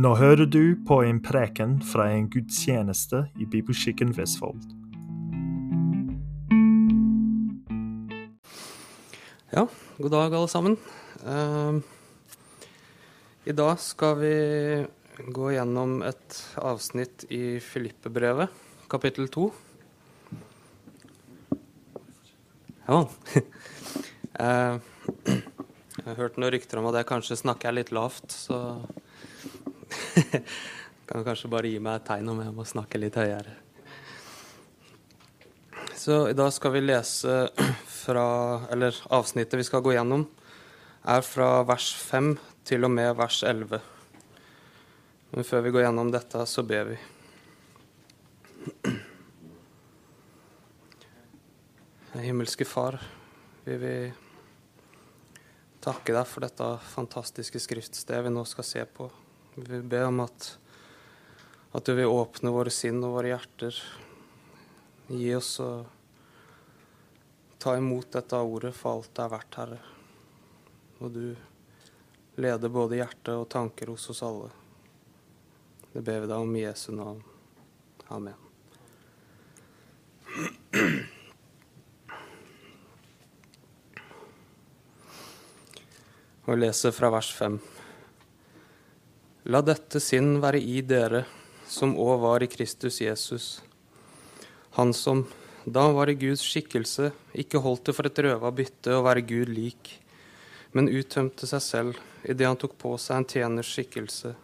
Nå hører du på en preken fra en gudstjeneste i Bibelskikken Vestfold. Ja, god dag alle sammen. Uh, I dag skal vi gå gjennom et avsnitt i Filippebrevet, kapittel to. Ja. Uh, jeg har hørt noen rykter om at jeg kanskje snakker litt lavt, så kan kanskje bare gi meg et tegn om jeg må snakke litt høyere. Så i dag skal vi lese fra Eller avsnittet vi skal gå gjennom, er fra vers 5 til og med vers 11. Men før vi går gjennom dette, så ber vi. Himmelske Far, vi vil takke deg for dette fantastiske skriftstedet vi nå skal se på. Vi vil be om at, at du vil åpne våre sinn og våre hjerter. Gi oss å ta imot dette ordet for alt det er verdt, Herre. Og du leder både hjerte og tanker hos oss alle. Det ber vi deg om i Jesu navn. Amen. Og leser fra vers 5. La dette sinn være i dere, som òg var i Kristus Jesus. Han som, da han var i Guds skikkelse, ikke holdt det for et røva bytte å være Gud lik, men uttømte seg selv idet han tok på seg en tjeners skikkelse.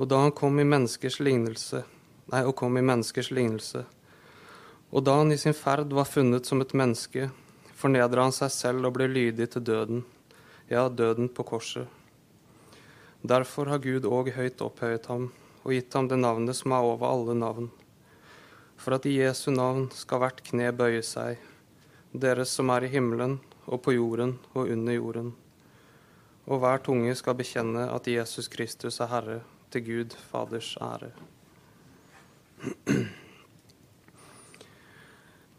Og da han kom i menneskers lignelse, nei, og kom i menneskers lignelse, og da han i sin ferd var funnet som et menneske, fornedra han seg selv og ble lydig til døden, ja, døden på korset. Derfor har Gud òg høyt opphøyet ham og gitt ham det navnet som er over alle navn, for at i Jesu navn skal hvert kne bøye seg, deres som er i himmelen og på jorden og under jorden, og hver tunge skal bekjenne at Jesus Kristus er Herre, til Gud Faders ære.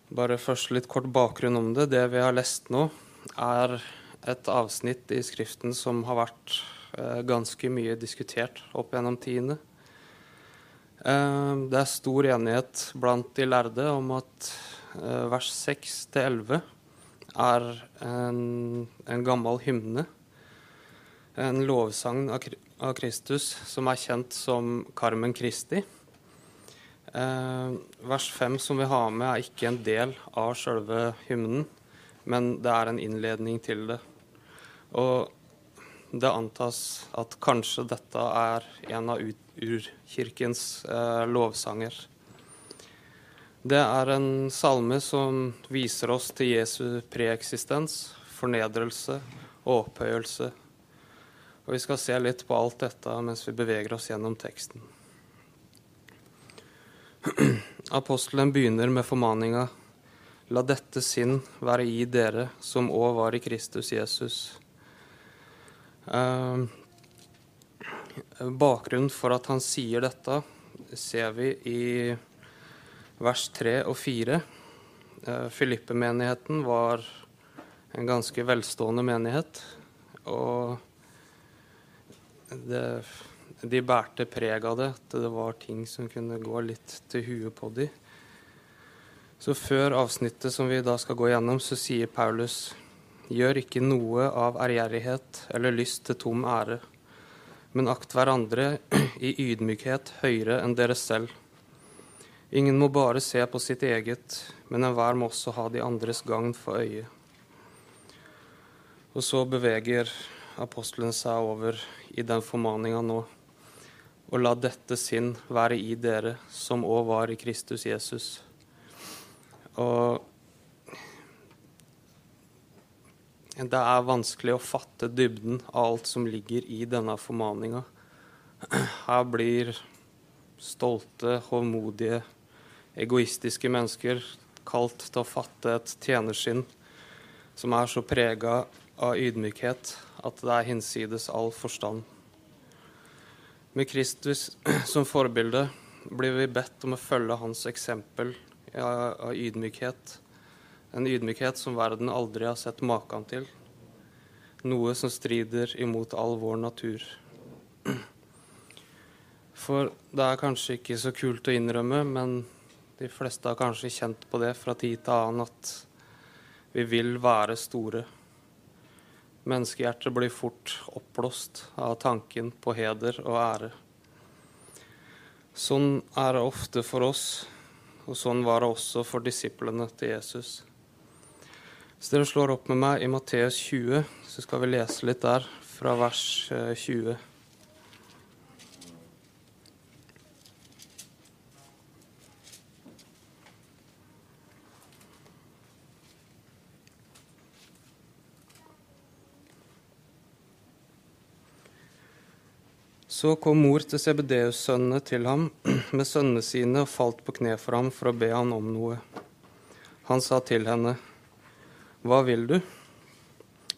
Bare først litt kort bakgrunn om det. Det vi har lest nå, er et avsnitt i Skriften som har vært ganske mye diskutert opp gjennom tidene. Eh, det er stor enighet blant de lærde om at eh, vers 6-11 er en, en, gammel hymne. En lovsang av, Kristus som er kjent som Carmen Christi. Eh, vers 5 som vi har med, er ikke en del av sjølve hymnen, men det er en innledning til det. Og det antas at kanskje dette er en av urkirkens eh, lovsanger. Det er en salme som viser oss til Jesu preeksistens, fornedrelse og opphøyelse. Og Vi skal se litt på alt dette mens vi beveger oss gjennom teksten. Apostelen begynner med formaninga La dette sinn være i dere som òg var i Kristus Jesus. Uh, bakgrunnen for at han sier dette, ser vi i vers 3 og 4. Uh, Filippe-menigheten var en ganske velstående menighet. Og det, de bærte preg av det, at det var ting som kunne gå litt til huet på dem. Så før avsnittet som vi da skal gå gjennom, så sier Paulus gjør ikke noe av ærgjerrighet eller lyst til tom ære, men akt hverandre i ydmykhet høyere enn dere selv. Ingen må bare se på sitt eget, men enhver må også ha de andres gagn for øye. Og så beveger apostelen seg over i den formaninga nå. Og la dette sinn være i dere, som òg var i Kristus Jesus og det er vanskelig å fatte dybden av alt som ligger i denne formaninga. Her blir stolte, hovmodige, egoistiske mennesker kalt til å fatte et tjenerskinn som er så prega av ydmykhet at det er hinsides all forstand. Med Kristus som forbilde blir vi bedt om å følge hans eksempel av ydmykhet. En ydmykhet som verden aldri har sett maken til. Noe som strider imot all vår natur. For det er kanskje ikke så kult å innrømme, men de fleste har kanskje kjent på det fra tid til annen at vi vil være store. Menneskehjertet blir fort oppblåst av tanken på heder og ære. Sånn er det ofte for oss, og sånn var det også for disiplene til Jesus. Hvis dere slår opp med meg i Matteus 20, så skal vi lese litt der, fra vers 20. Eh, Så kom mor til Sebedeus-sønnene til ham med sønnene sine og falt på kne for ham for å be han om noe. Han sa til henne, Hva vil du?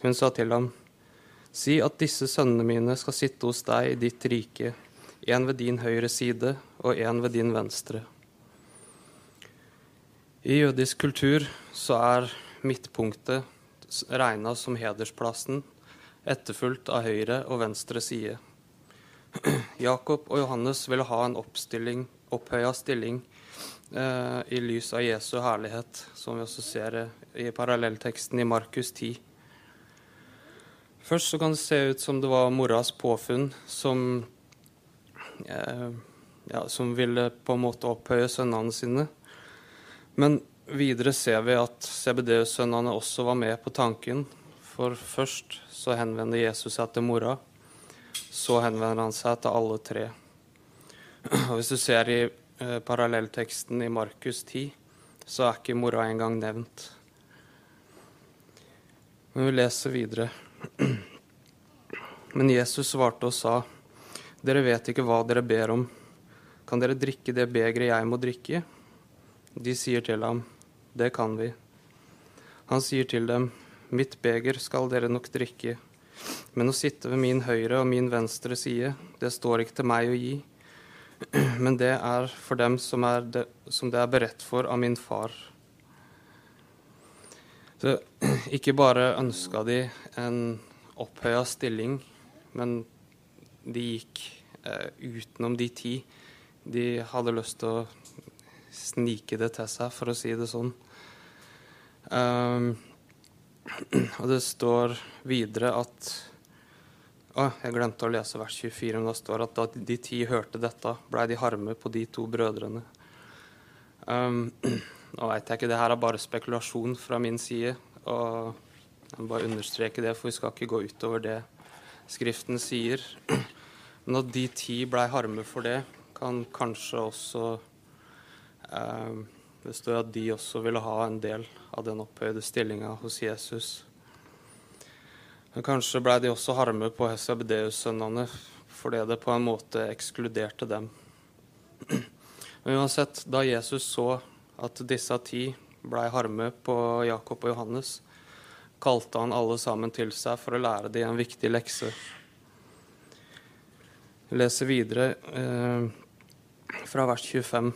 Hun sa til ham, Si at disse sønnene mine skal sitte hos deg i ditt rike, en ved din høyre side og en ved din venstre. I jødisk kultur så er midtpunktet regna som hedersplassen, etterfulgt av høyre og venstre side. Jakob og Johannes ville ha en opphøya stilling i lys av Jesu herlighet, som vi også ser i parallellteksten i Markus 10. Først så kan det se ut som det var moras påfunn som, eh, ja, som ville på en måte opphøye sønnene sine. Men videre ser vi at CBD-sønnene også var med på tanken. For først så henvender Jesus seg til mora så henvender han seg til alle tre. Og Hvis du ser i eh, parallellteksten i Markus 10, så er ikke mora engang nevnt. Men vi leser videre. Men Jesus svarte og sa, Dere vet ikke hva dere ber om. Kan dere drikke det begeret jeg må drikke? De sier til ham, Det kan vi. Han sier til dem, Mitt beger skal dere nok drikke. Men å sitte ved min høyre og min venstre side, det står ikke til meg å gi. Men det er for dem som, er det, som det er beredt for av min far. Så ikke bare ønska de en opphøya stilling, men de gikk eh, utenom de ti. De hadde lyst til å snike det til seg, for å si det sånn. Um, og det står videre at å, jeg glemte å lese vers 24, men det står at da de ti hørte dette, blei de harme på de to brødrene. Um, nå veit jeg ikke, det her er bare spekulasjon fra min side. Og jeg må bare understreke det, for vi skal ikke gå utover det Skriften sier. Men at de ti blei harme for det, kan kanskje også um, Det står at de også ville ha en del av den opphøyde stillinga hos Jesus. Men kanskje blei de også harme på Hesabedeus-sønnene fordi det på en måte ekskluderte dem. Men uansett, da Jesus så at disse ti blei harme på Jakob og Johannes, kalte han alle sammen til seg for å lære dem en viktig lekse. Vi leser videre eh, fra vers 25.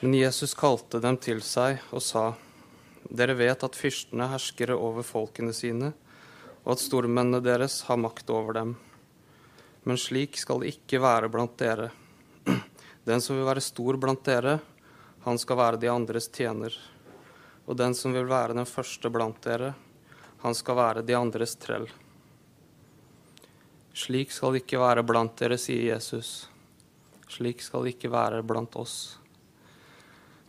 Men Jesus kalte dem til seg og sa:" Dere vet at fyrstene hersker over folkene sine, og at stormennene deres har makt over dem. Men slik skal det ikke være blant dere. Den som vil være stor blant dere, han skal være de andres tjener. Og den som vil være den første blant dere, han skal være de andres trell. Slik skal det ikke være blant dere, sier Jesus. Slik skal det ikke være blant oss.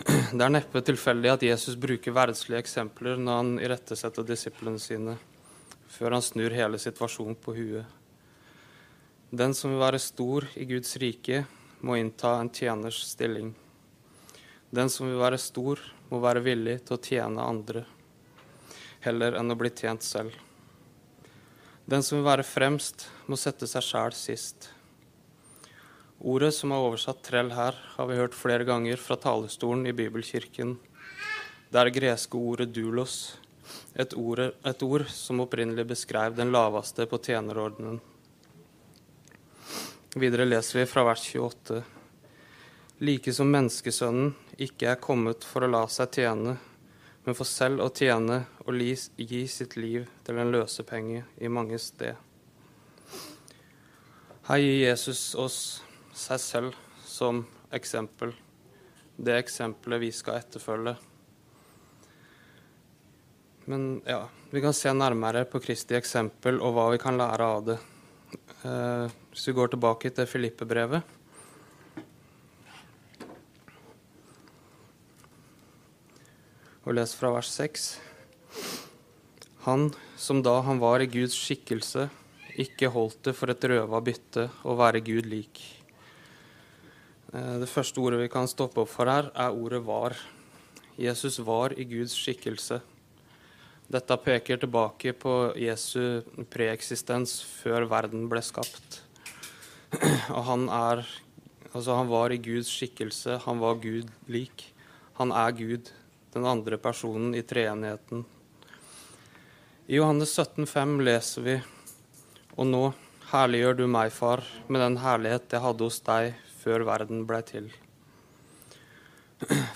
Det er neppe tilfeldig at Jesus bruker verdslige eksempler når han irettesetter disiplene sine før han snur hele situasjonen på huet. Den som vil være stor i Guds rike, må innta en tjeners stilling. Den som vil være stor, må være villig til å tjene andre, heller enn å bli tjent selv. Den som vil være fremst, må sette seg sjæl sist. Ordet som er oversatt 'trell' her, har vi hørt flere ganger fra talerstolen i Bibelkirken. Det er greske ordet 'dulos', et ord, et ord som opprinnelig beskrev den laveste på tjenerordenen. Videre leser vi fra vers 28. Like som menneskesønnen ikke er kommet for å la seg tjene, men for selv å tjene og gi sitt liv til en løsepenge i mange sted. Her gir Jesus oss seg selv som eksempel. Det eksempelet vi skal etterfølge. Men ja, vi kan se nærmere på Kristi eksempel og hva vi kan lære av det. Eh, hvis vi går tilbake til Filippe-brevet og les fra vers 6. Han som da han var i Guds skikkelse, ikke holdt det for et røva bytte å være Gud lik. Eh, det første ordet vi kan stoppe opp for her, er ordet 'var'. Jesus var i Guds skikkelse. Dette peker tilbake på Jesu preeksistens før verden ble skapt. Og han er Altså, han var i Guds skikkelse, han var Gud lik. Han er Gud, den andre personen i treenigheten. I Johannes 17, 17,5 leser vi Og nå herliggjør du meg, far, med den herlighet jeg hadde hos deg før verden blei til.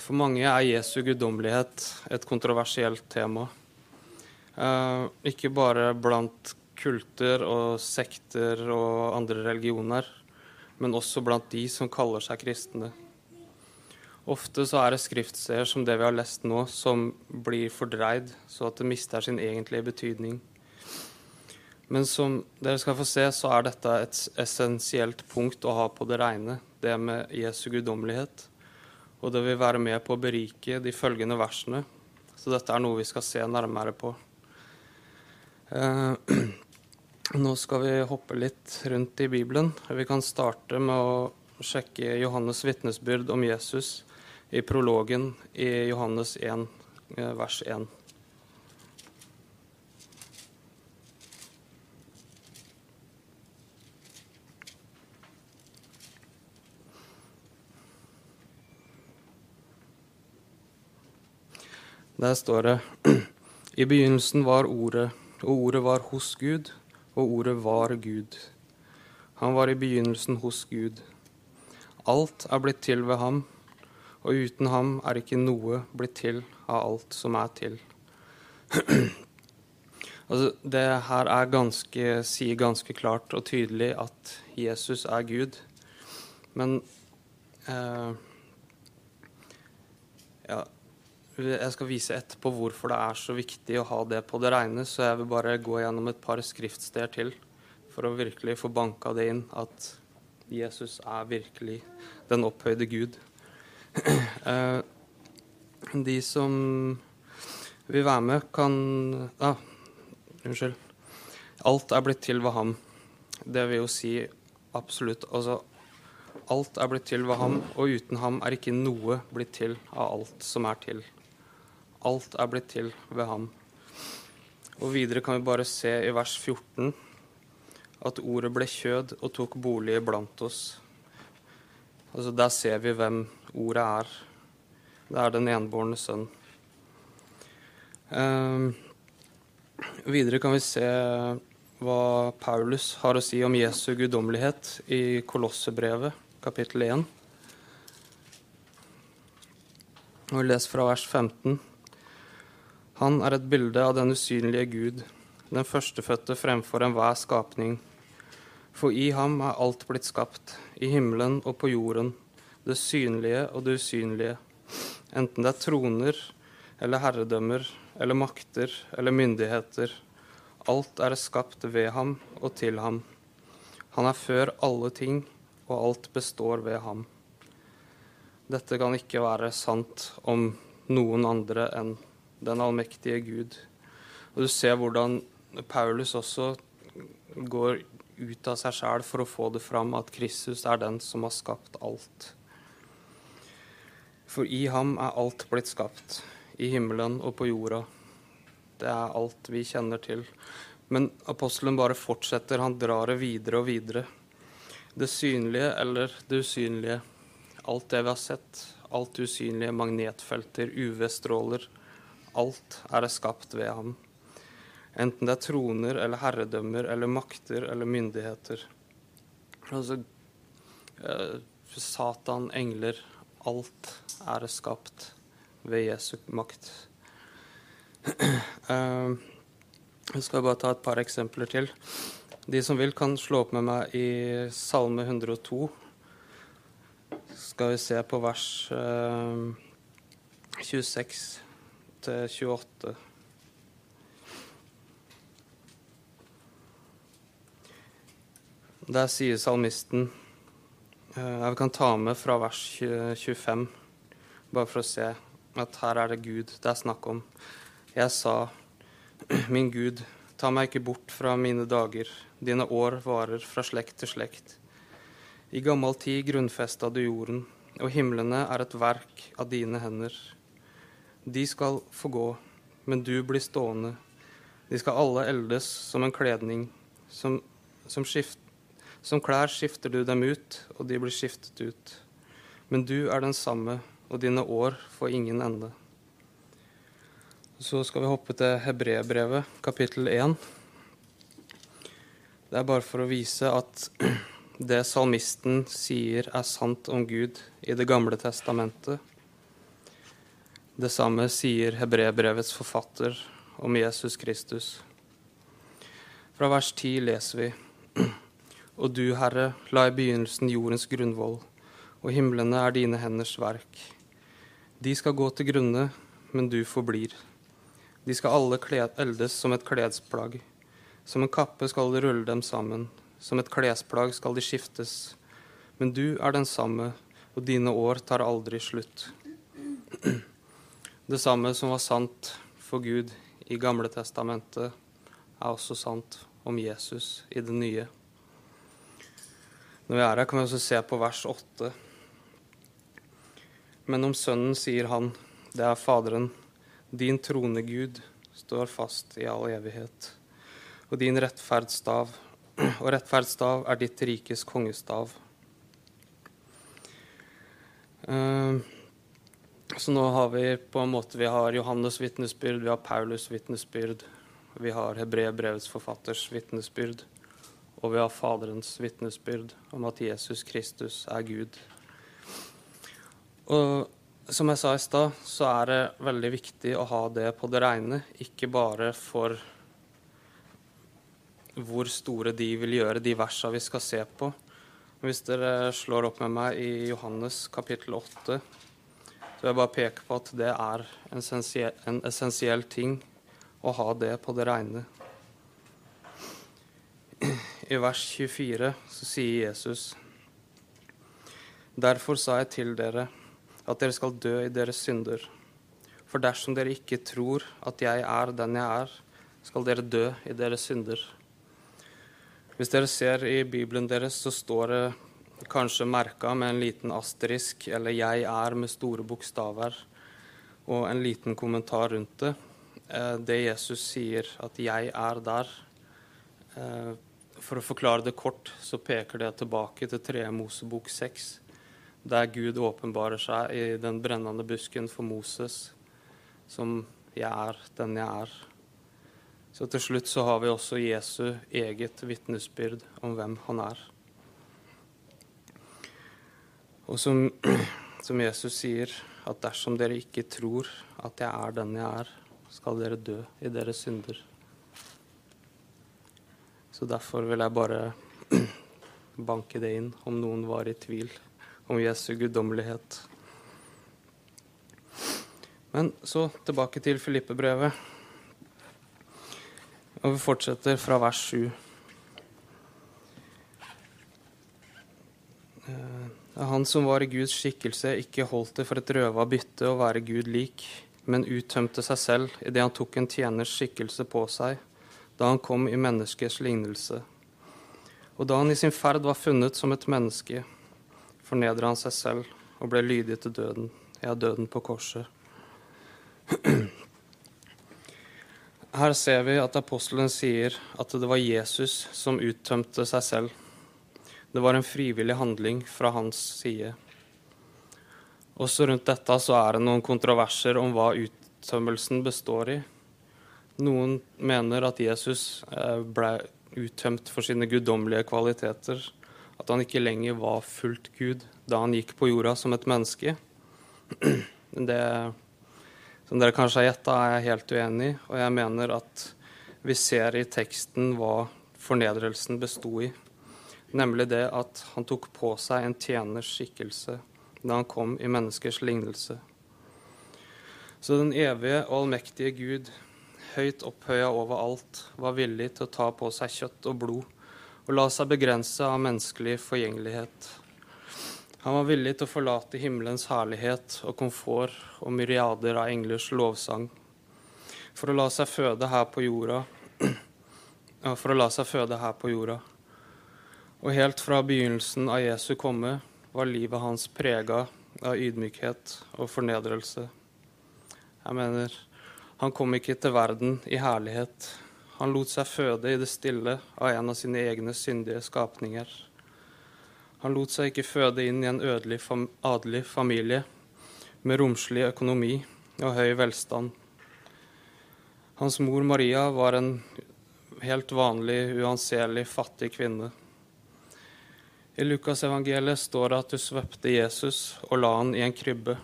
For mange er Jesu guddommelighet et kontroversielt tema. Eh, ikke bare blant kulter og sekter og andre religioner, men også blant de som kaller seg kristne. Ofte så er det skriftsteder som det vi har lest nå, som blir fordreid, så at det mister sin egentlige betydning. Men som dere skal få se, så er dette et essensielt punkt å ha på det reine, det med Jesu guddommelighet. Og det vil være med på å berike de følgende versene. Så dette er noe vi skal se nærmere på. Eh, nå skal vi hoppe litt rundt i Bibelen. Vi kan starte med å sjekke Johannes' vitnesbyrd om Jesus i prologen i Johannes 1, eh, vers 1. Der står det I begynnelsen var Ordet, og Ordet var hos Gud, og Ordet var Gud. Han var i begynnelsen hos Gud. Alt er blitt til ved ham, og uten ham er ikke noe blitt til av alt som er til. altså, det her er ganske, sier ganske klart og tydelig at Jesus er Gud. Men eh, ja, jeg skal vise etterpå hvorfor det er så viktig å ha det på det reine, så jeg vil bare gå gjennom et par skriftsteder til for å virkelig få banka det inn at Jesus er virkelig den opphøyde Gud. Eh, de som vil være med, kan ah, Unnskyld. Alt er blitt til ved ham. Det vil jo si absolutt Altså alt er blitt til ved ham, og uten ham er ikke noe blitt til av alt som er til. Alt er blitt til ved ham. Og videre kan vi bare se i vers 14 at ordet ble kjød og tok bolig blant oss. Altså Der ser vi hvem ordet er. Det er den enbårne sønn. Eh, videre kan vi se hva Paulus har å si om Jesu guddommelighet i Kolossebrevet, kapittel 1. Og vi leser fra vers 15. Han er et bilde av den usynlige Gud, den førstefødte fremfor enhver skapning. For i ham er alt blitt skapt, i himmelen og på jorden, det synlige og det usynlige, enten det er troner eller herredømmer eller makter eller myndigheter. Alt er skapt ved ham og til ham. Han er før alle ting, og alt består ved ham. Dette kan ikke være sant om noen andre enn den allmektige Gud. Og du ser hvordan Paulus også går ut av seg sjæl for å få det fram at Kristus er den som har skapt alt. For i ham er alt blitt skapt, i himmelen og på jorda. Det er alt vi kjenner til. Men apostelen bare fortsetter, han drar det videre og videre. Det synlige eller det usynlige. Alt det vi har sett, alt usynlige, magnetfelter, UV-stråler, Alt er det skapt ved ham. Enten det er troner eller herredømmer eller makter eller myndigheter. Altså eh, Satan, engler Alt er det skapt ved Jesu makt. Eh, jeg skal bare ta et par eksempler til. De som vil, kan slå opp med meg i Salme 102. skal vi se på vers eh, 26 til 28. Der sier salmisten eh, Jeg kan ta med fra vers 25, bare for å se at her er det Gud det er snakk om. Jeg sa, min Gud, ta meg ikke bort fra mine dager, dine år varer fra slekt til slekt. I gammel tid grunnfesta du jorden, og himlene er et verk av dine hender. De skal få gå, men du blir stående. De skal alle eldes som en kledning. Som, som, skift, som klær skifter du dem ut, og de blir skiftet ut. Men du er den samme, og dine år får ingen ende. Så skal vi hoppe til Hebrebrevet, kapittel 1. Det er bare for å vise at det salmisten sier er sant om Gud i Det gamle testamentet. Det samme sier hebreerbrevets forfatter om Jesus Kristus. Fra vers 10 leser vi Og du, Herre, la i begynnelsen jordens grunnvoll, og himlene er dine henders verk. De skal gå til grunne, men du forblir. De skal alle eldes som et klesplagg. Som en kappe skal de rulle dem sammen. Som et klesplagg skal de skiftes. Men du er den samme, og dine år tar aldri slutt. Det samme som var sant for Gud i Gamle testamentet, er også sant om Jesus i det nye. Når vi er her, kan vi også se på vers 8. Men om Sønnen sier han, det er Faderen, din trone, Gud, står fast i all evighet. Og din rettferdsstav, og rettferdsstav er ditt rikes kongestav. Uh, så nå har vi på en måte vi har Johannes' vitnesbyrd, vi har Paulus' vitnesbyrd, vi har Hebrebrevets forfatters vitnesbyrd, og vi har Faderens vitnesbyrd om at Jesus Kristus er Gud. Og som jeg sa i stad, så er det veldig viktig å ha det på det reine, ikke bare for hvor store de vil gjøre, de versa vi skal se på. Hvis dere slår opp med meg i Johannes kapittel 8, så jeg bare peker på at det er en essensiell, en essensiell ting å ha det på det reine. I vers 24 så sier Jesus Derfor sa jeg til dere at dere skal dø i deres synder. For dersom dere ikke tror at jeg er den jeg er, skal dere dø i deres synder. Hvis dere ser i Bibelen deres, så står det kanskje merka med en liten asterisk eller 'jeg er' med store bokstaver og en liten kommentar rundt det. Eh, det Jesus sier at 'jeg er der', eh, for å forklare det kort, så peker det tilbake til 3. Mosebok 6, der Gud åpenbarer seg i den brennende busken for Moses som 'jeg er den jeg er'. Så til slutt så har vi også Jesu eget vitnesbyrd om hvem han er. Og som, som, Jesus sier, at dersom dere ikke tror at jeg er den jeg er, skal dere dø i deres synder. Så derfor vil jeg bare banke det inn, om noen var i tvil om Jesu guddommelighet. Men så tilbake til Filippe-brevet. Og vi fortsetter fra vers 7. Han som var i Guds skikkelse, ikke holdt det for et røva bytte å være Gud lik, men uttømte seg selv idet han tok en tjeners skikkelse på seg, da han kom i menneskets lignelse. Og da han i sin ferd var funnet som et menneske, fornedra han seg selv og ble lydig til døden, ja, døden på korset. Her ser vi at apostelen sier at det var Jesus som uttømte seg selv. Det var en frivillig handling fra hans side. Også rundt dette så er det noen kontroverser om hva uttømmelsen består i. Noen mener at Jesus eh, ble uttømt for sine guddommelige kvaliteter. At han ikke lenger var fullt Gud da han gikk på jorda som et menneske. Det, som dere kanskje har gjetta, er jeg helt uenig i. Og jeg mener at vi ser i teksten hva fornedrelsen besto i. Nemlig det at han tok på seg en tjeners skikkelse da han kom i menneskers lignelse. Så den evige og allmektige Gud, høyt opphøya over alt, var villig til å ta på seg kjøtt og blod og la seg begrense av menneskelig forgjengelighet. Han var villig til å forlate himmelens herlighet og komfort og myriader av englers lovsang for å la seg føde her på jorda. For å la seg føde her på jorda. Og helt fra begynnelsen av Jesu komme var livet hans prega av ydmykhet og fornedrelse. Jeg mener, han kom ikke til verden i herlighet. Han lot seg føde i det stille av en av sine egne syndige skapninger. Han lot seg ikke føde inn i en ødelig fam adelig familie med romslig økonomi og høy velstand. Hans mor Maria var en helt vanlig, uanselig fattig kvinne. I Lukasevangeliet står det at du svøpte Jesus og la han i en krybbe.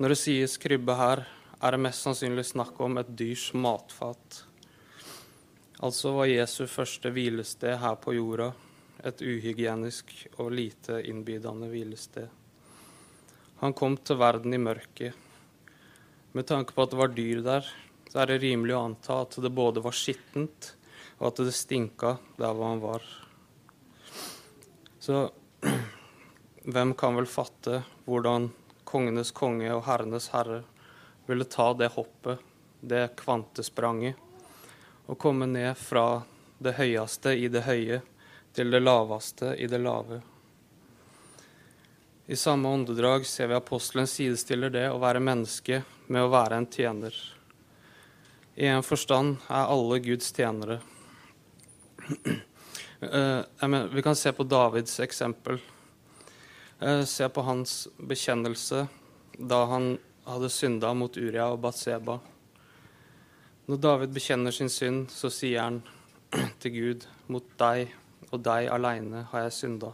Når det sies krybbe her, er det mest sannsynlig snakk om et dyrs matfat. Altså var Jesu første hvilested her på jorda et uhygienisk og lite innbydende hvilested. Han kom til verden i mørket. Med tanke på at det var dyr der, så er det rimelig å anta at det både var skittent, og at det stinka der hvor han var. Så hvem kan vel fatte hvordan kongenes konge og herrenes herre ville ta det hoppet, det kvantespranget, og komme ned fra det høyeste i det høye til det laveste i det lave. I samme åndedrag ser vi apostelen sidestiller det å være menneske med å være en tjener. I en forstand er alle Guds tjenere. Eh, vi kan se på Davids eksempel. Eh, se på hans bekjennelse da han hadde synda mot Uria og Batseba. Når David bekjenner sin synd, så sier han til Gud, mot deg og deg aleine har jeg synda.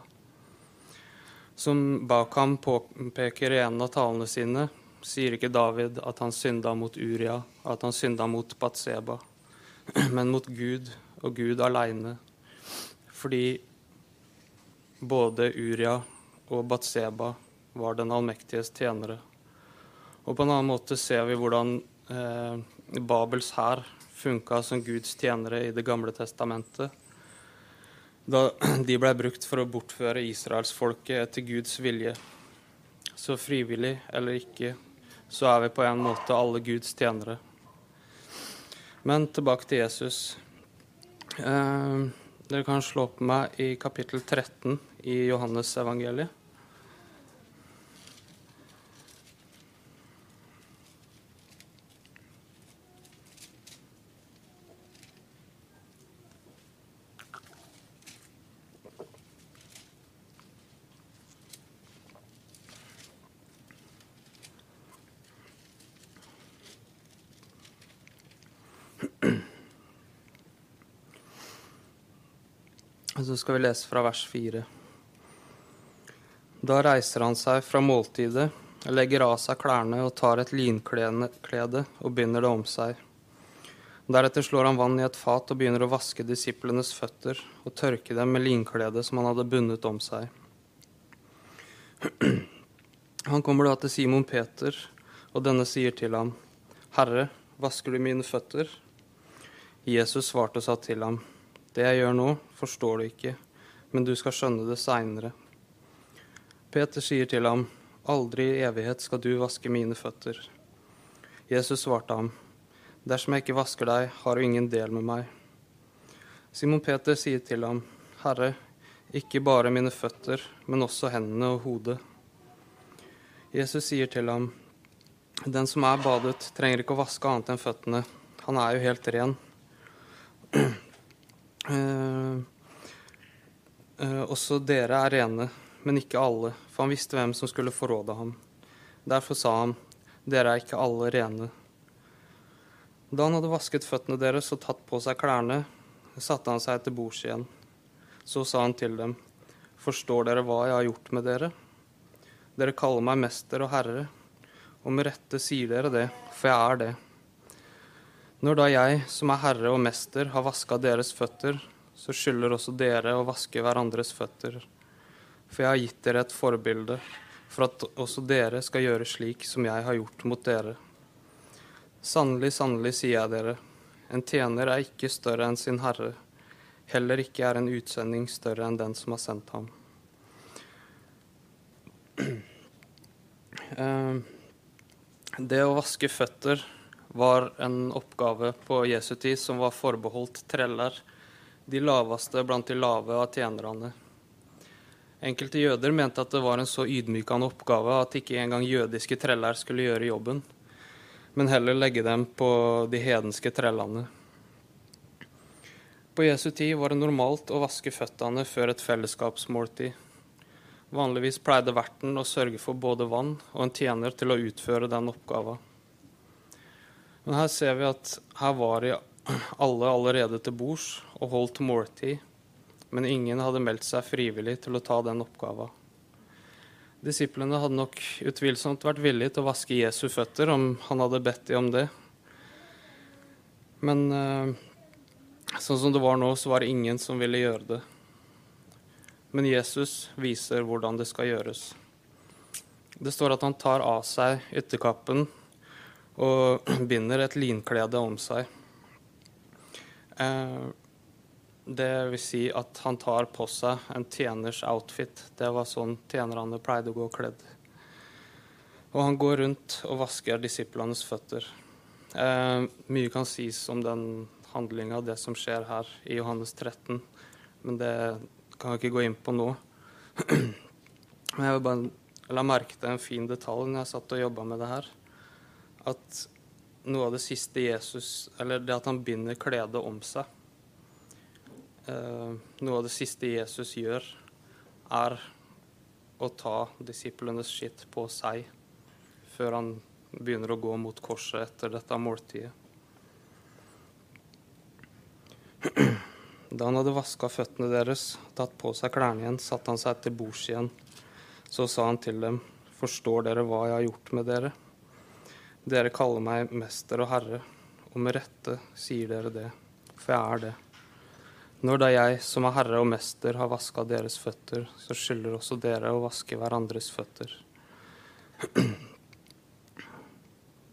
Som Bakam påpeker i en av talene sine, sier ikke David at han synda mot Uria, at han synda mot Batseba, men mot Gud og Gud aleine. Fordi både Uria og Batseba var den allmektiges tjenere. Og på en annen måte ser vi hvordan eh, Babels hær funka som Guds tjenere i Det gamle testamentet. Da de ble brukt for å bortføre israelsfolket etter Guds vilje. Så frivillig eller ikke så er vi på en måte alle Guds tjenere. Men tilbake til Jesus. Eh, dere kan slå på meg i kapittel 13 i Johannes evangeliet. Så skal vi lese fra vers 4. Da reiser han seg fra måltidet, legger av seg klærne og tar et linklede og binder det om seg. Deretter slår han vann i et fat og begynner å vaske disiplenes føtter og tørke dem med linkledet som han hadde bundet om seg. Han kommer da til Simon Peter, og denne sier til ham, Herre, vasker du mine føtter? Jesus svarte og sa til ham, det jeg gjør nå, forstår du ikke, men du skal skjønne det seinere. Peter sier til ham, Aldri i evighet skal du vaske mine føtter. Jesus svarte ham, Dersom jeg ikke vasker deg, har du ingen del med meg. Simon Peter sier til ham, Herre, ikke bare mine føtter, men også hendene og hodet. Jesus sier til ham, Den som er badet, trenger ikke å vaske annet enn føttene. Han er jo helt ren. Uh, uh, også dere er rene, men ikke alle, for han visste hvem som skulle forråde ham. Derfor sa han, dere er ikke alle rene. Da han hadde vasket føttene deres og tatt på seg klærne, satte han seg til bords igjen. Så sa han til dem, forstår dere hva jeg har gjort med dere? Dere kaller meg mester og herre, og med rette sier dere det, for jeg er det. Når da jeg, som er herre og mester, har vaska deres føtter, så skylder også dere å vaske hverandres føtter. For jeg har gitt dere et forbilde, for at også dere skal gjøre slik som jeg har gjort mot dere. Sannelig, sannelig, sier jeg dere, en tjener er ikke større enn sin herre, heller ikke er en utsending større enn den som har sendt ham. Eh, det å vaske føtter var en oppgave på Jesu tid som var forbeholdt treller, de laveste blant de lave av tjenerne. Enkelte jøder mente at det var en så ydmykende oppgave at ikke engang jødiske treller skulle gjøre jobben, men heller legge dem på de hedenske trellene. På Jesu tid var det normalt å vaske føttene før et fellesskapsmåltid. Vanligvis pleide verten å sørge for både vann og en tjener til å utføre den oppgaven. Men her ser vi at her var de alle allerede til bords og holdt måltid, men ingen hadde meldt seg frivillig til å ta den oppgaven. Disiplene hadde nok utvilsomt vært villige til å vaske Jesu føtter om han hadde bedt dem om det. Men eh, sånn som det var nå, så var det ingen som ville gjøre det. Men Jesus viser hvordan det skal gjøres. Det står at han tar av seg ytterkappen og binder et linklede om seg. Eh, det vil si at han tar på seg en tjeners outfit. Det var sånn tjenerne pleide å gå kledd. Og han går rundt og vasker disiplenes føtter. Eh, mye kan sies om den handlinga, det som skjer her i Johannes 13, men det kan jeg ikke gå inn på nå. Men jeg vil bare la merke til en fin detalj når jeg satt og jobba med det her. At noe av det siste Jesus Eller det at han binder kledet om seg eh, Noe av det siste Jesus gjør, er å ta disiplenes skitt på seg før han begynner å gå mot korset etter dette måltidet. Da han hadde vaska føttene deres, tatt på seg klærne igjen, satte han seg til bords igjen. Så sa han til dem, forstår dere hva jeg har gjort med dere? Dere kaller meg mester og herre, og med rette sier dere det, for jeg er det. Når da jeg, som er herre og mester, har vaska deres føtter, så skylder også dere å vaske hverandres føtter.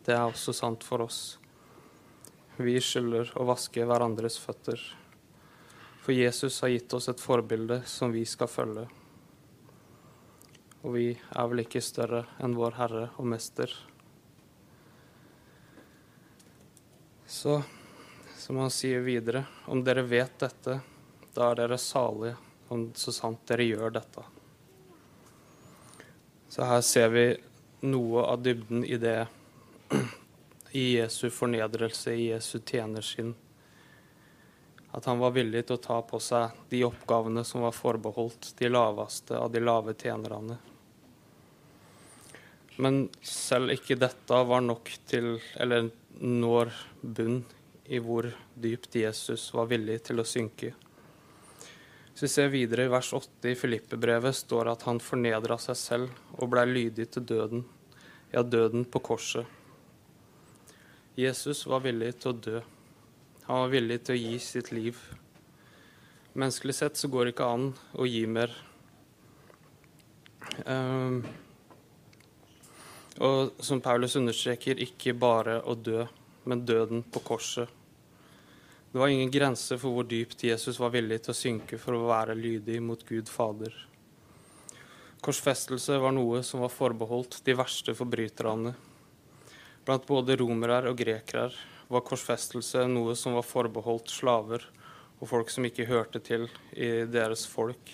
Det er også sant for oss. Vi skylder å vaske hverandres føtter. For Jesus har gitt oss et forbilde som vi skal følge. Og vi er vel ikke større enn vår Herre og Mester. Så, som han sier videre, om dere vet dette, da er dere salige, om så sant dere gjør dette. Så her ser vi noe av dybden i det, i Jesu fornedrelse, i Jesu tjenersinn at han var villig til å ta på seg de oppgavene som var forbeholdt de laveste av de lave tjenerne. Men selv ikke dette var nok til, eller når bunn i hvor dypt Jesus var villig til å synke. Hvis vi ser videre i vers 8 i Filippebrevet, står at han fornedra seg selv og blei lydig til døden, ja, døden på korset. Jesus var villig til å dø. Han var villig til å gi sitt liv. Menneskelig sett så går det ikke an å gi mer. Um, og som Paulus understreker, ikke bare å dø, men døden på korset. Det var ingen grense for hvor dypt Jesus var villig til å synke for å være lydig mot Gud Fader. Korsfestelse var noe som var forbeholdt de verste forbryterne. Blant både romere og grekere var korsfestelse noe som var forbeholdt slaver og folk som ikke hørte til i deres folk,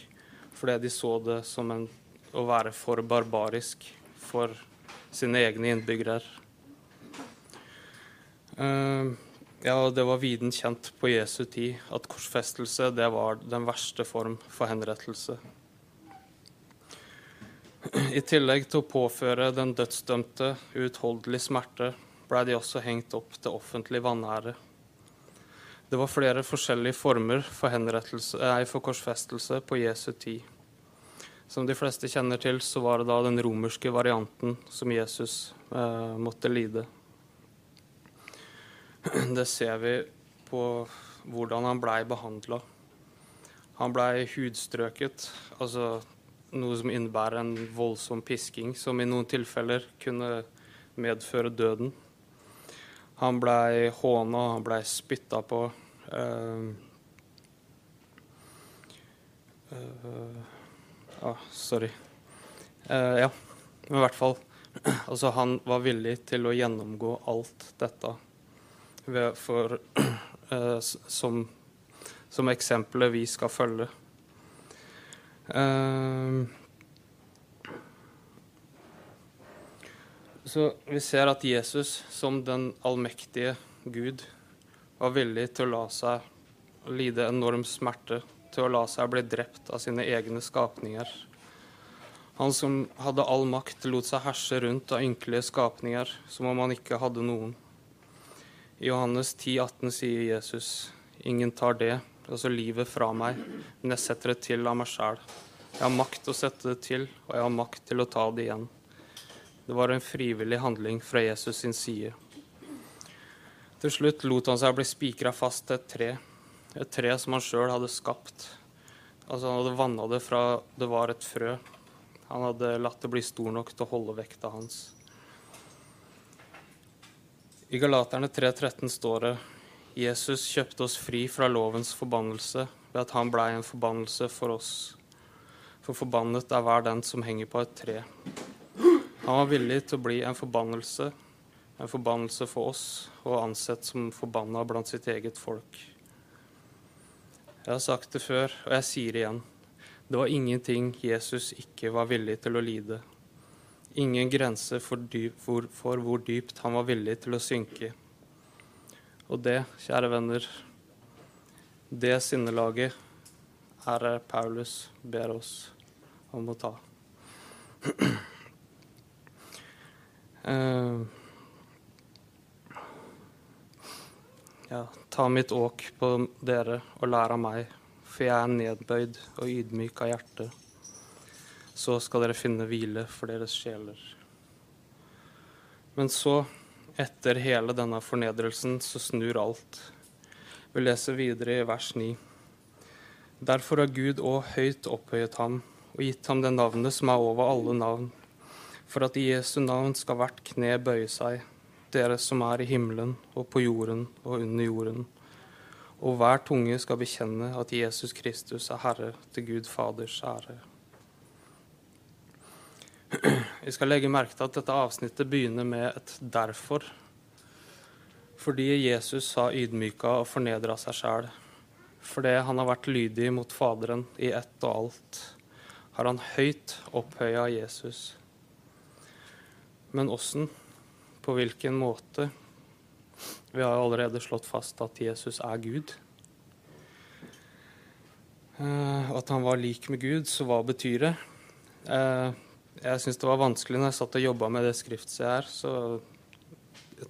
fordi de så det som en, å være for barbarisk for sine egne innbyggere. Uh, ja, det var viden kjent på Jesu tid at korsfestelse det var den verste form for henrettelse. I tillegg til å påføre den dødsdømte uutholdelig smerte blei de også hengt opp til offentlig vanære. Det var flere forskjellige former for, for korsfestelse på Jesu tid. Som de fleste kjenner til, så var det da den romerske varianten som Jesus eh, måtte lide. Det ser vi på hvordan han blei behandla. Han blei hudstrøket, altså noe som innebærer en voldsom pisking, som i noen tilfeller kunne medføre døden. Han blei håna, han blei spytta på. Uh, uh, ah, sorry. Uh, ja, men i hvert fall. Altså, han var villig til å gjennomgå alt dette for, som, som eksempelet vi skal følge. Uh, Så vi ser at Jesus, som den allmektige Gud, var villig til å la seg lide enorm smerte, til å la seg bli drept av sine egne skapninger. Han som hadde all makt, lot seg herse rundt av ynkelige skapninger, som om han ikke hadde noen. I Johannes 10, 18 sier Jesus, ingen tar det, altså livet, fra meg, men jeg setter det til av meg sjæl. Jeg har makt til å sette det til, og jeg har makt til å ta det igjen. Det var en frivillig handling fra Jesus sin side. Til slutt lot han seg bli spikra fast til et tre, et tre som han sjøl hadde skapt. Altså Han hadde vanna det fra det var et frø. Han hadde latt det bli stor nok til å holde vekta hans. I Galaterne 3,13 står det Jesus kjøpte oss fri fra lovens forbannelse ved at han blei en forbannelse for oss. For forbannet er hver den som henger på et tre. Han var villig til å bli en forbannelse, en forbannelse for oss, og ansett som forbanna blant sitt eget folk. Jeg har sagt det før, og jeg sier det igjen. Det var ingenting Jesus ikke var villig til å lide. Ingen grense for, dyp, for, for hvor dypt han var villig til å synke. Og det, kjære venner, det sinnelaget er Paulus ber oss om å ta. Uh, ja, ta mitt åk på dere og lær av meg, for jeg er nedbøyd og ydmyk av hjerte. Så skal dere finne hvile for deres sjeler. Men så, etter hele denne fornedrelsen, så snur alt. Vi leser videre i vers 9. Derfor har Gud òg høyt opphøyet ham og gitt ham det navnet som er over alle navn for at i Jesu navn skal hvert kne bøye seg, dere som er i himmelen og på jorden og under jorden. Og hver tunge skal bekjenne at Jesus Kristus er Herre til Gud Faders ære. Vi skal legge merke til at dette avsnittet begynner med et 'derfor'. Fordi Jesus har ydmyka og fornedra seg sjæl. Fordi han har vært lydig mot Faderen i ett og alt, har han høyt opphøya Jesus. Men åssen? På hvilken måte? Vi har allerede slått fast at Jesus er Gud. Uh, at han var lik med Gud, så hva betyr det? Uh, jeg syns det var vanskelig når jeg satt og jobba med det skriftstedet her, så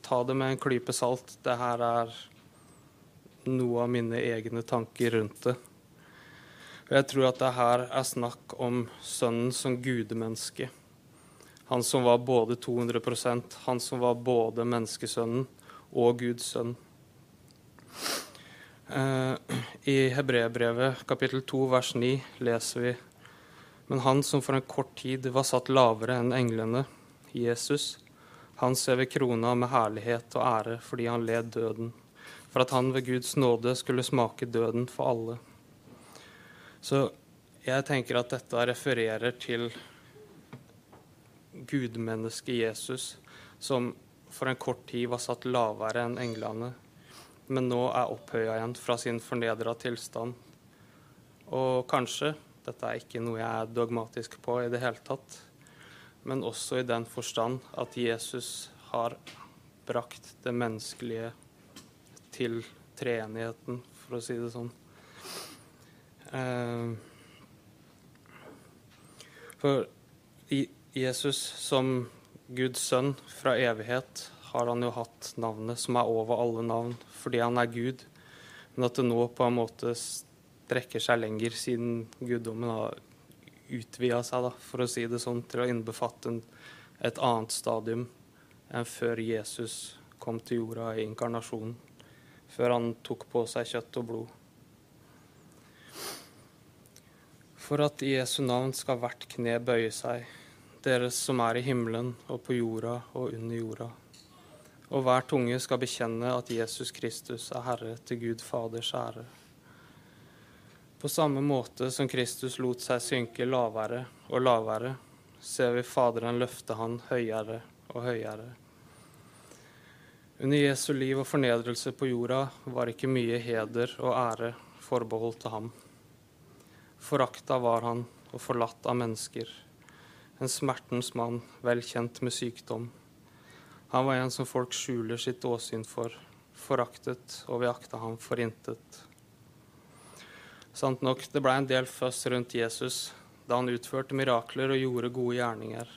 ta det med en klype salt. Det her er noe av mine egne tanker rundt det. Jeg tror at det her er snakk om Sønnen som gudemenneske. Han som var både 200% han som var både menneskesønnen og Guds sønn. Eh, I Hebreerbrevet kapittel 2 vers 9 leser vi Men han som for en kort tid var satt lavere enn englene, Jesus, han ser ved krona med herlighet og ære fordi han led døden, for at han ved Guds nåde skulle smake døden for alle. Så jeg tenker at dette refererer til gudmennesket Jesus, som for en kort tid var satt lavere enn englene, men nå er opphøya igjen fra sin fornedra tilstand. Og kanskje, dette er ikke noe jeg er dogmatisk på i det hele tatt, men også i den forstand at Jesus har brakt det menneskelige til treenigheten, for å si det sånn. Eh, for Jesus som Guds sønn fra evighet har han jo hatt navnet som er over alle navn, fordi han er Gud. Men at det nå på en måte strekker seg lenger, siden guddommen har utvida seg, da, for å si det sånn, til å innbefatte et annet stadium enn før Jesus kom til jorda i inkarnasjonen. Før han tok på seg kjøtt og blod. For at i Jesu navn skal hvert kne bøye seg, deres som er i himmelen og på jorda og under jorda. Og hver tunge skal bekjenne at Jesus Kristus er Herre til Gud Faders ære. På samme måte som Kristus lot seg synke lavere og lavere, ser vi Faderen løfte han høyere og høyere. Under Jesu liv og fornedrelse på jorda var ikke mye heder og ære forbeholdt til ham. Forakta var han og forlatt av mennesker. En smertens mann, vel kjent med sykdom. Han var en som folk skjuler sitt åsyn for, foraktet, og vi akta ham for intet. Sant nok, det blei en del føss rundt Jesus da han utførte mirakler og gjorde gode gjerninger.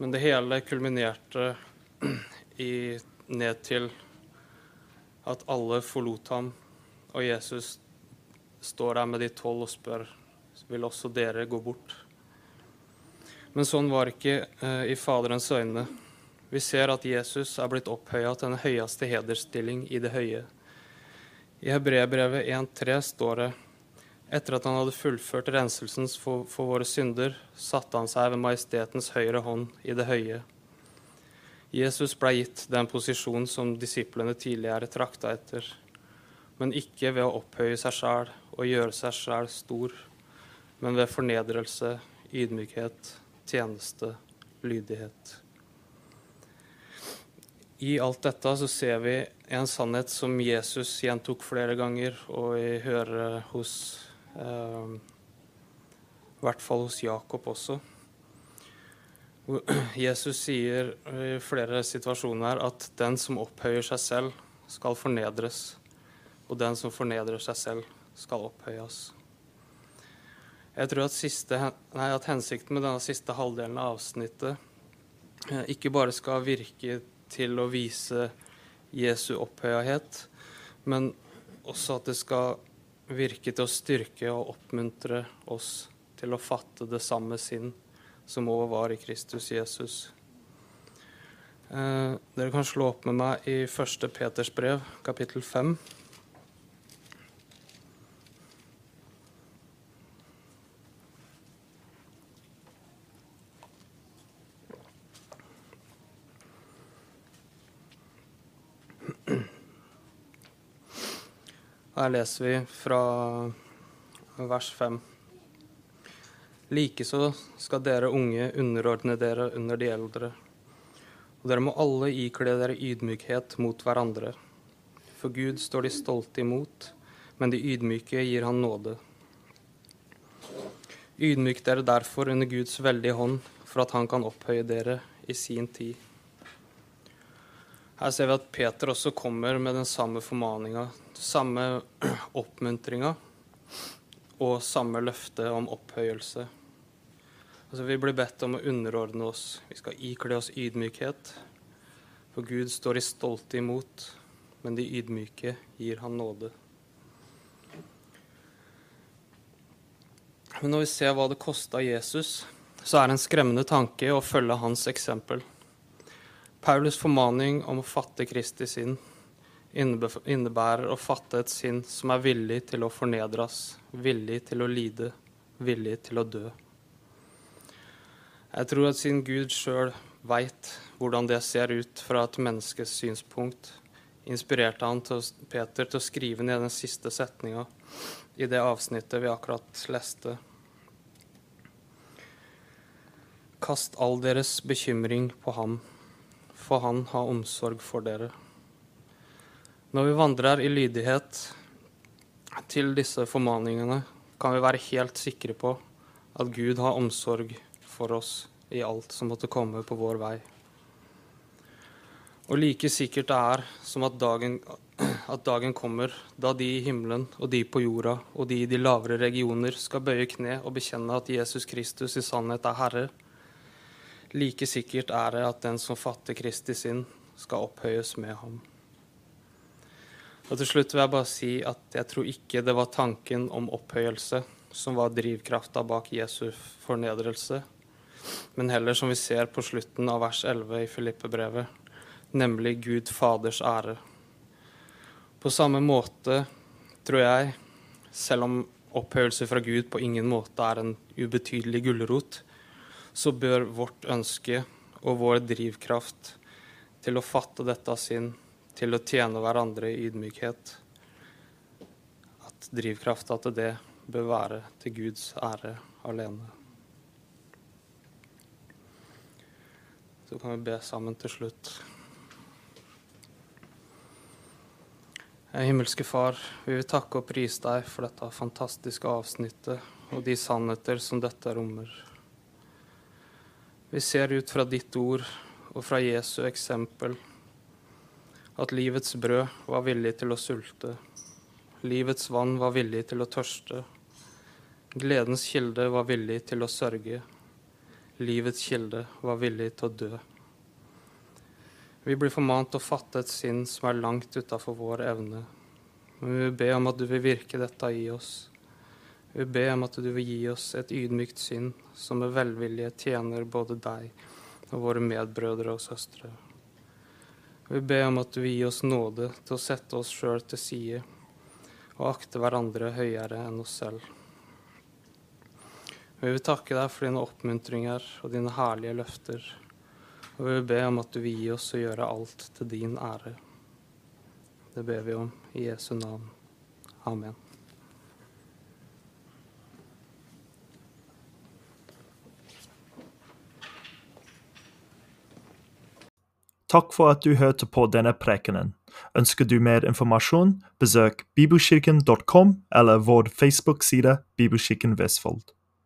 Men det hele kulminerte i, ned til at alle forlot ham, og Jesus står der med de tolv og spør vil også dere gå bort. Men sånn var ikke eh, i Faderens øyne. Vi ser at Jesus er blitt opphøya til den høyeste hedersstilling i det høye. I Hebreerbrevet 1,3 står det etter at han hadde fullført renselsen for, for, våre synder, satte han seg ved majestetens høyre hånd i det høye. Jesus ble gitt den posisjonen som disiplene tidligere trakta etter, men ikke ved å opphøye seg sjæl og gjøre seg sjæl stor, men ved fornedrelse, ydmykhet, tjeneste, lydighet. I alt dette så ser vi en sannhet som Jesus gjentok flere ganger, og vi hører hos Eh, I hvert fall hos Jakob også. Jesus sier i flere situasjoner at den som opphøyer seg selv, skal fornedres. Og den som fornedrer seg selv, skal opphøyes. Jeg tror at, siste, nei, at hensikten med denne siste halvdelen av avsnittet eh, ikke bare skal virke til å vise Jesu opphøyahet, men også at det skal virke til å styrke og oppmuntre oss til å fatte det samme sinn som òg var i Kristus Jesus. Eh, dere kan slå opp med meg i 1. Peters brev, kapittel 5. Her leser vi fra vers 5. Likeså skal dere unge underordne dere under de eldre. Og dere må alle ikle dere ydmykhet mot hverandre. For Gud står de stolte imot, men de ydmyke gir han nåde. Ydmyk dere derfor under Guds veldige hånd, for at han kan opphøye dere i sin tid. Her ser vi at Peter også kommer med den samme formaninga, samme oppmuntringa og samme løfte om opphøyelse. Altså, vi blir bedt om å underordne oss. Vi skal ikle oss ydmykhet. For Gud står de stolte imot, men de ydmyke gir han nåde. Men når vi ser hva det kosta Jesus, så er det en skremmende tanke å følge hans eksempel. Paulus' formaning om å fatte Kristi sinn innebærer å fatte et sinn som er villig til å fornedres, villig til å lide, villig til å dø. Jeg tror at siden Gud sjøl veit hvordan det ser ut fra et menneskes synspunkt, inspirerte han til Peter til å skrive ned den siste setninga i det avsnittet vi akkurat leste. Kast all deres bekymring på ham for han har omsorg for dere. Når vi vandrer i lydighet til disse formaningene, kan vi være helt sikre på at Gud har omsorg for oss i alt som måtte komme på vår vei. Og like sikkert det er som at dagen, at dagen kommer da de i himmelen og de på jorda og de i de lavere regioner skal bøye kne og bekjenne at Jesus Kristus i sannhet er Herre, Like sikkert er det at den som fatter Kristi sinn, skal opphøyes med ham. Og Til slutt vil jeg bare si at jeg tror ikke det var tanken om opphøyelse som var drivkrafta bak Jesu fornedrelse, men heller, som vi ser på slutten av vers 11 i Filippe-brevet, nemlig Gud Faders ære. På samme måte tror jeg, selv om opphøyelse fra Gud på ingen måte er en ubetydelig gulrot, så bør vårt ønske og vår drivkraft til å fatte dette av sinn, til å tjene hverandre i ydmykhet, at drivkrafta til det bør være til Guds ære alene. Så kan vi be sammen til slutt. Himmelske Far, vi vil takke og prise deg for dette fantastiske avsnittet og de sannheter som dette rommer. Vi ser ut fra ditt ord og fra Jesu eksempel at livets brød var villig til å sulte, livets vann var villig til å tørste, gledens kilde var villig til å sørge, livets kilde var villig til å dø. Vi blir formant til å fatte et sinn som er langt utafor vår evne. Men vi vil be om at du vil virke dette i oss. Vi vil be om at du vil gi oss et ydmykt sinn som med velvilje tjener både deg og våre medbrødre og -søstre. Vi ber om at du gir oss nåde til å sette oss sjøl til side og akte hverandre høyere enn oss selv. Vi vil takke deg for dine oppmuntringer og dine herlige løfter. Og vi vil be om at du vil gi oss å gjøre alt til din ære. Det ber vi om i Jesu navn. Amen. Takk for at du hørte på denne prekenen. Ønsker du mer informasjon, besøk bibelkirken.com eller vår Facebook-side Bibelkirken Vestfold.